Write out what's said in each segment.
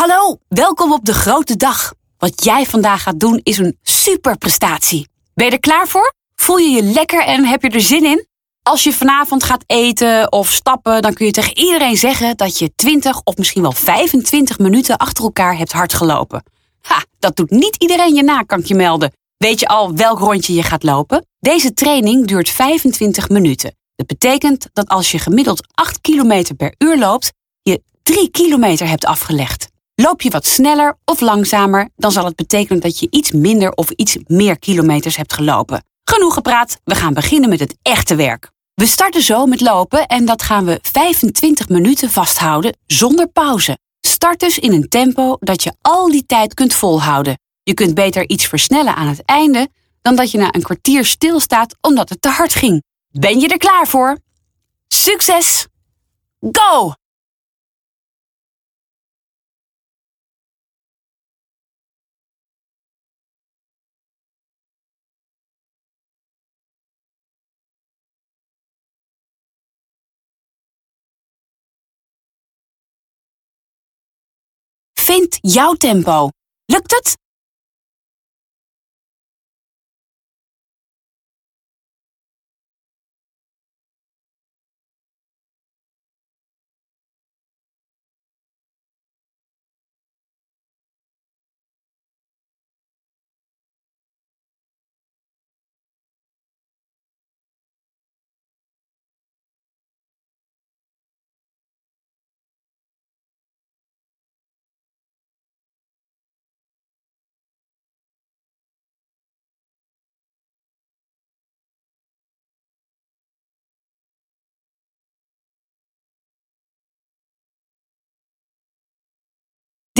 Hallo, welkom op de grote dag. Wat jij vandaag gaat doen is een superprestatie. Ben je er klaar voor? Voel je je lekker en heb je er zin in? Als je vanavond gaat eten of stappen, dan kun je tegen iedereen zeggen dat je 20 of misschien wel 25 minuten achter elkaar hebt hard gelopen. Ha, dat doet niet iedereen je na, kan ik je melden. Weet je al welk rondje je gaat lopen? Deze training duurt 25 minuten. Dat betekent dat als je gemiddeld 8 km per uur loopt, je 3 kilometer hebt afgelegd. Loop je wat sneller of langzamer, dan zal het betekenen dat je iets minder of iets meer kilometers hebt gelopen. Genoeg gepraat, we gaan beginnen met het echte werk. We starten zo met lopen en dat gaan we 25 minuten vasthouden zonder pauze. Start dus in een tempo dat je al die tijd kunt volhouden. Je kunt beter iets versnellen aan het einde dan dat je na een kwartier stilstaat omdat het te hard ging. Ben je er klaar voor? Succes! Go! Vind jouw tempo. Lukt het?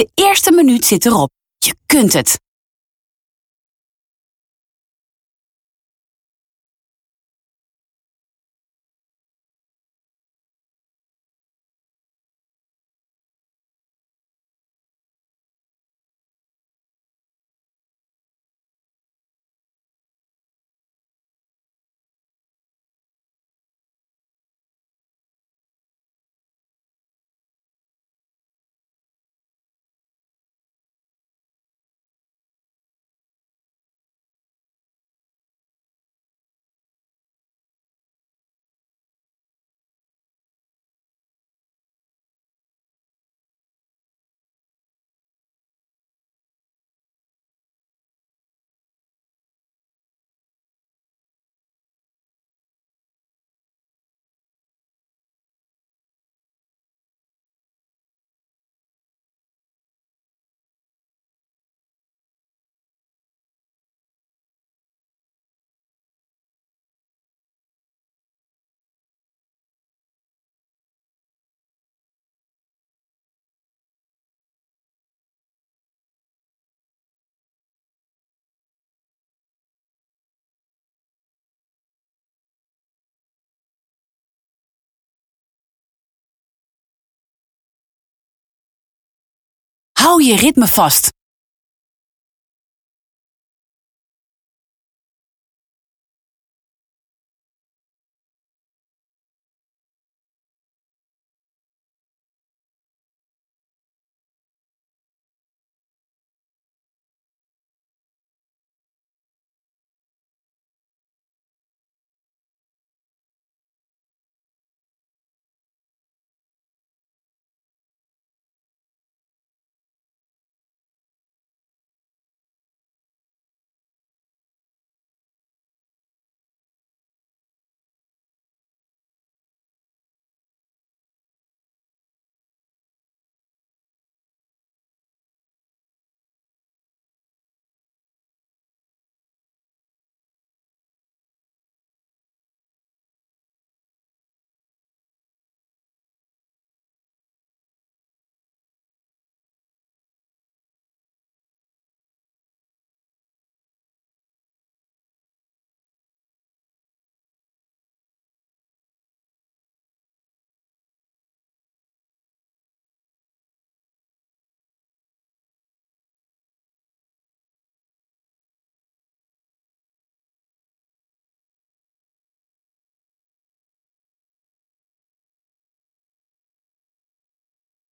De eerste minuut zit erop. Je kunt het. Hou je ritme vast.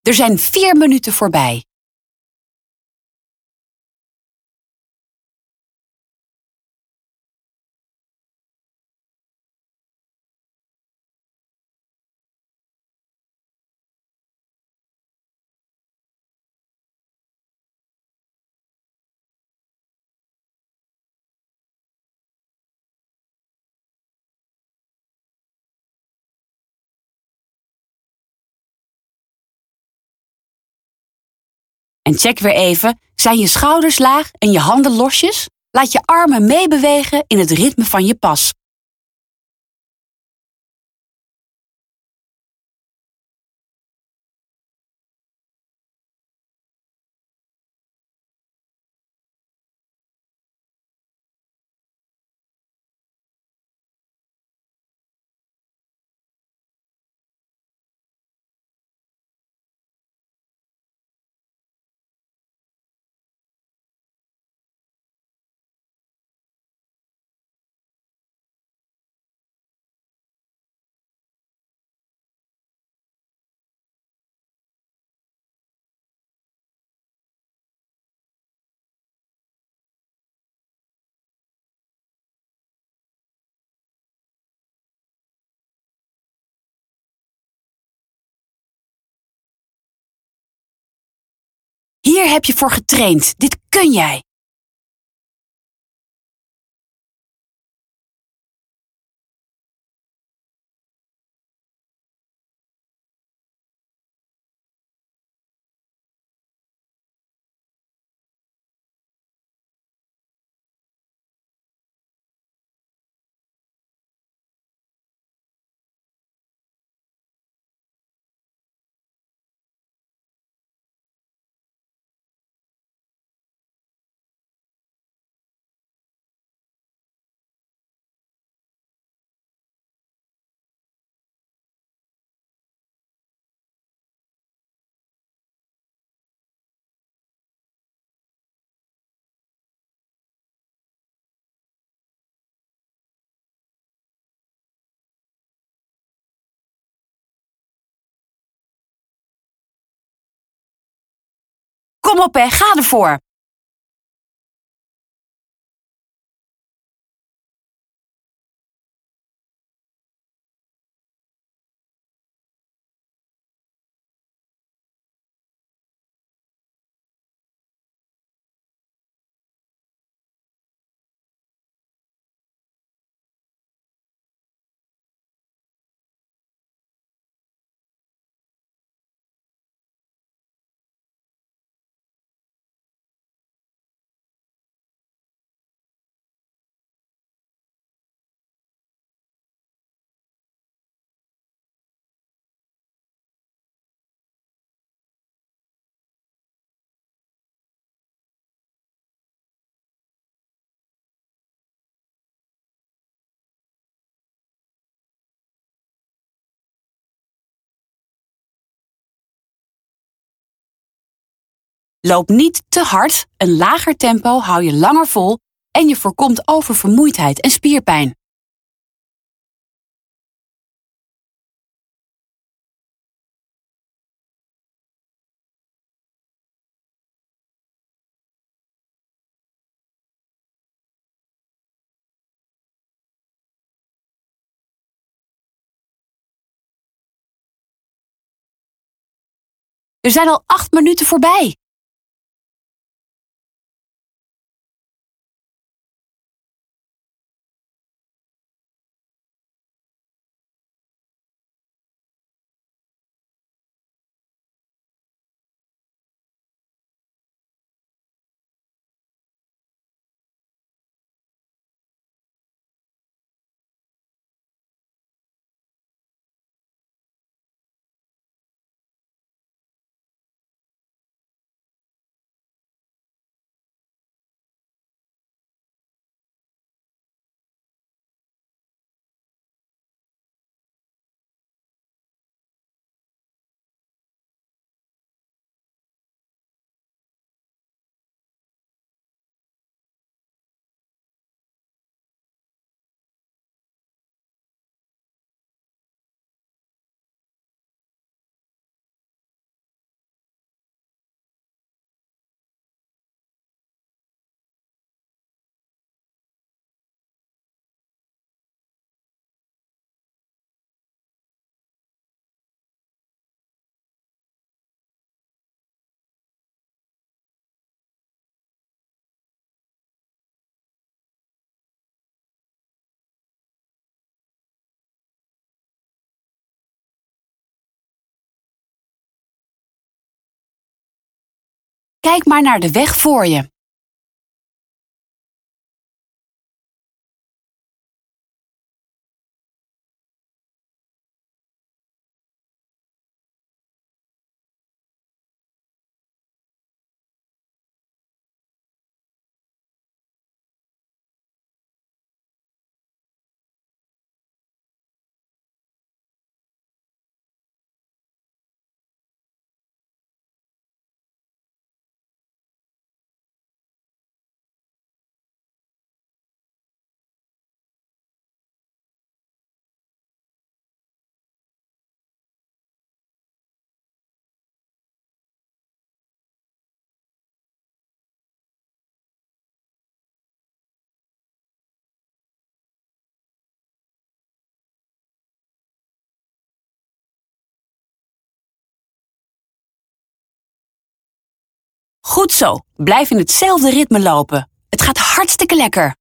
Er zijn vier minuten voorbij. En check weer even, zijn je schouders laag en je handen losjes? Laat je armen meebewegen in het ritme van je pas. Hier heb je voor getraind. Dit kun jij. Kom op hè, ga ervoor. Loop niet te hard, een lager tempo hou je langer vol en je voorkomt oververmoeidheid en spierpijn. Er zijn al acht minuten voorbij. Kijk maar naar de weg voor je. Goed zo, blijf in hetzelfde ritme lopen. Het gaat hartstikke lekker.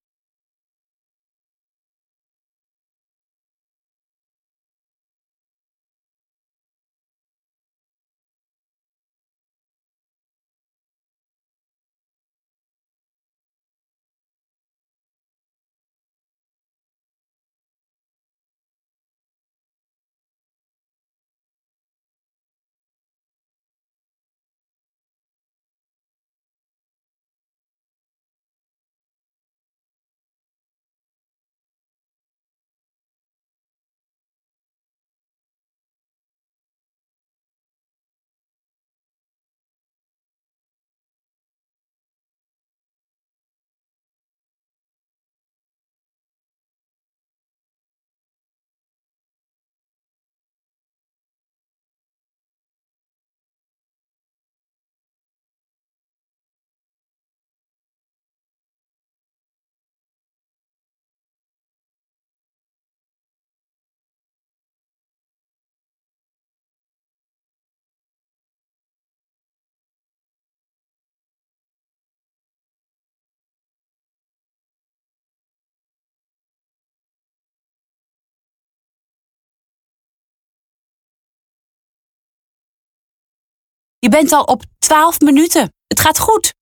Je bent al op 12 minuten. Het gaat goed.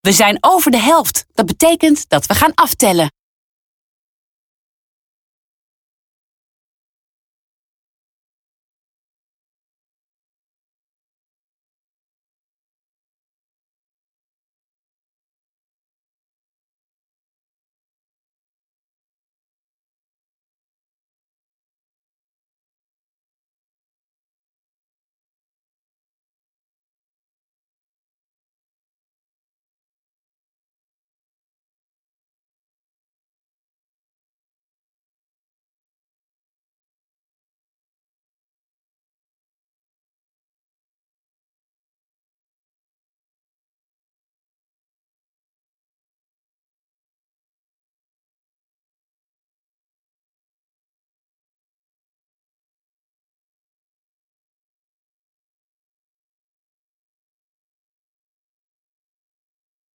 We zijn over de helft. Dat betekent dat we gaan aftellen.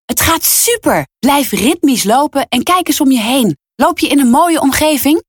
Het gaat super. Blijf ritmisch lopen en kijk eens om je heen. Loop je in een mooie omgeving?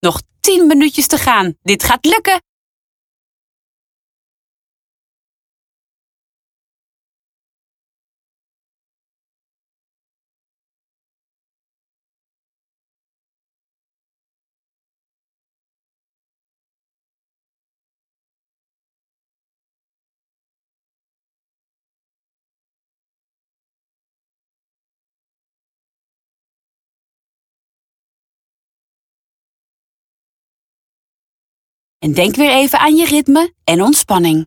Nog 10 minuutjes te gaan. Dit gaat lukken. En denk weer even aan je ritme en ontspanning.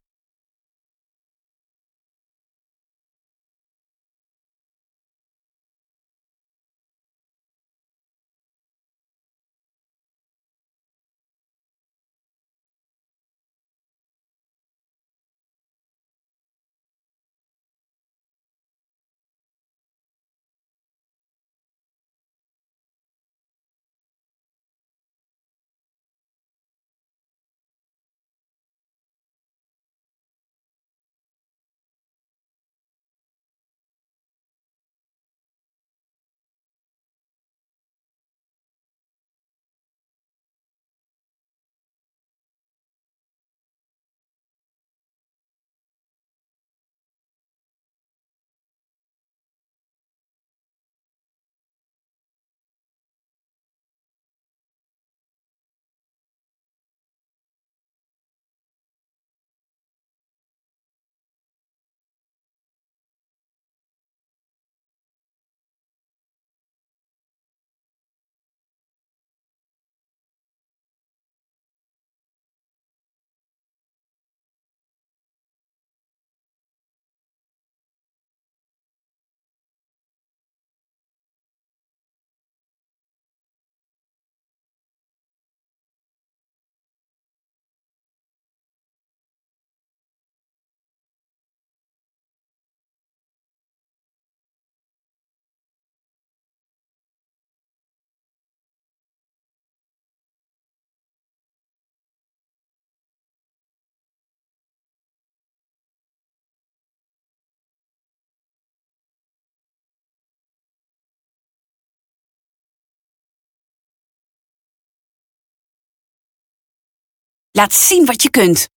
Laat zien wat je kunt.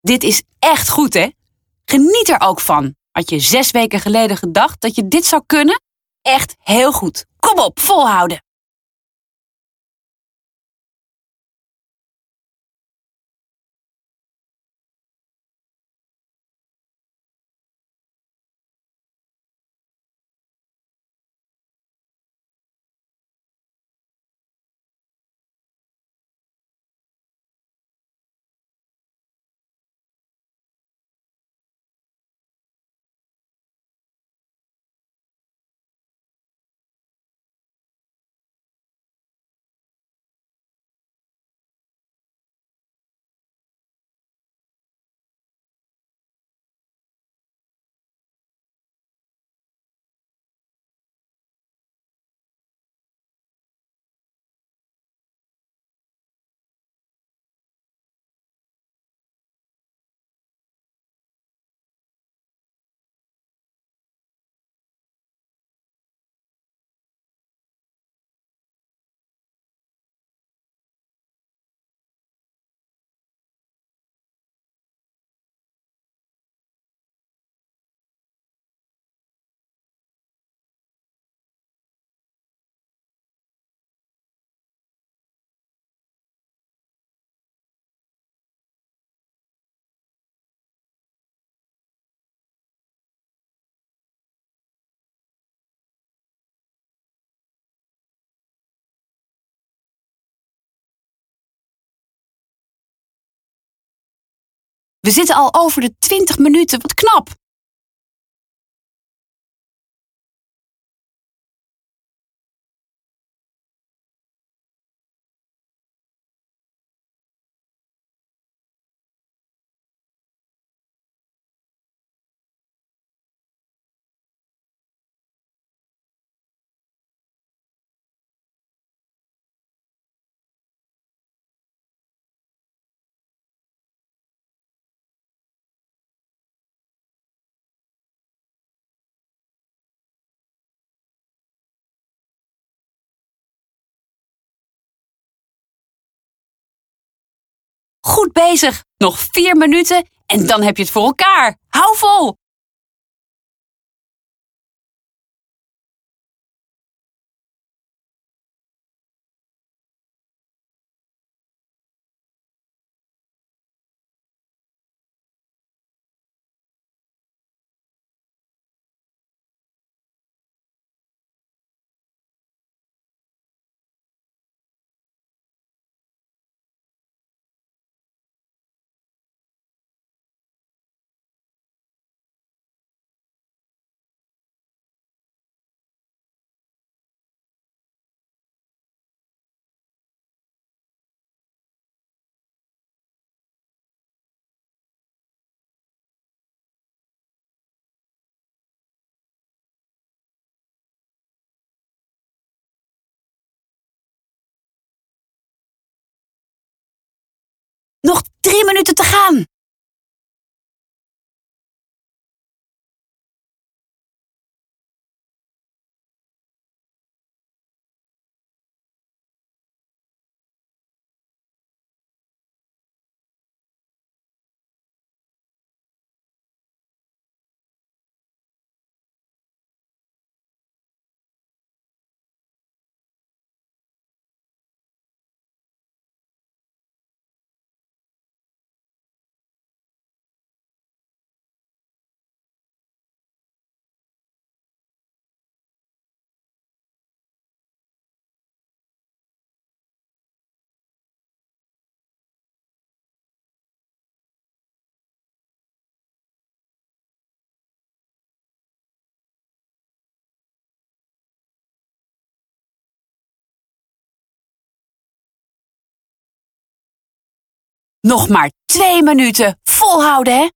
Dit is echt goed, hè? Geniet er ook van. Had je zes weken geleden gedacht dat je dit zou kunnen? Echt heel goed. Kom op, volhouden. We zitten al over de 20 minuten. Wat knap! Goed bezig. Nog vier minuten en dan heb je het voor elkaar. Hou vol! Minuten Nog maar twee minuten. Volhouden, hè?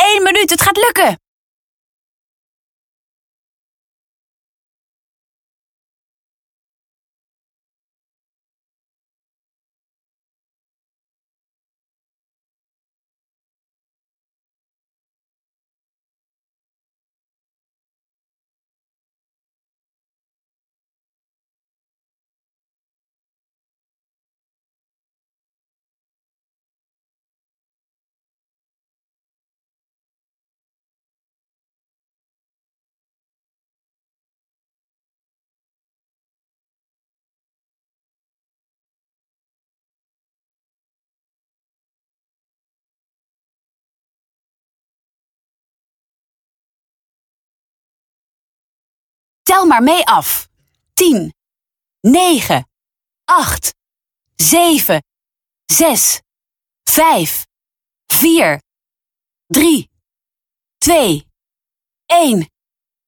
Één minuut, het gaat lukken. Tel maar mee af. 10, 9, 8, 7, 6, 5, 4, 3, 2, 1.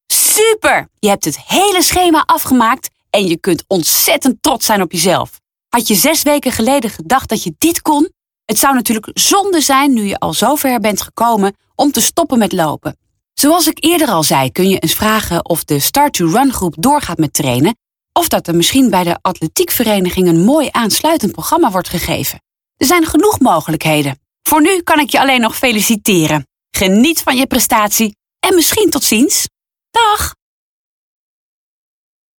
Super! Je hebt het hele schema afgemaakt en je kunt ontzettend trots zijn op jezelf. Had je zes weken geleden gedacht dat je dit kon? Het zou natuurlijk zonde zijn nu je al zover bent gekomen om te stoppen met lopen. Zoals ik eerder al zei, kun je eens vragen of de Start to Run groep doorgaat met trainen of dat er misschien bij de atletiekvereniging een mooi aansluitend programma wordt gegeven. Er zijn genoeg mogelijkheden. Voor nu kan ik je alleen nog feliciteren. Geniet van je prestatie en misschien tot ziens. Dag!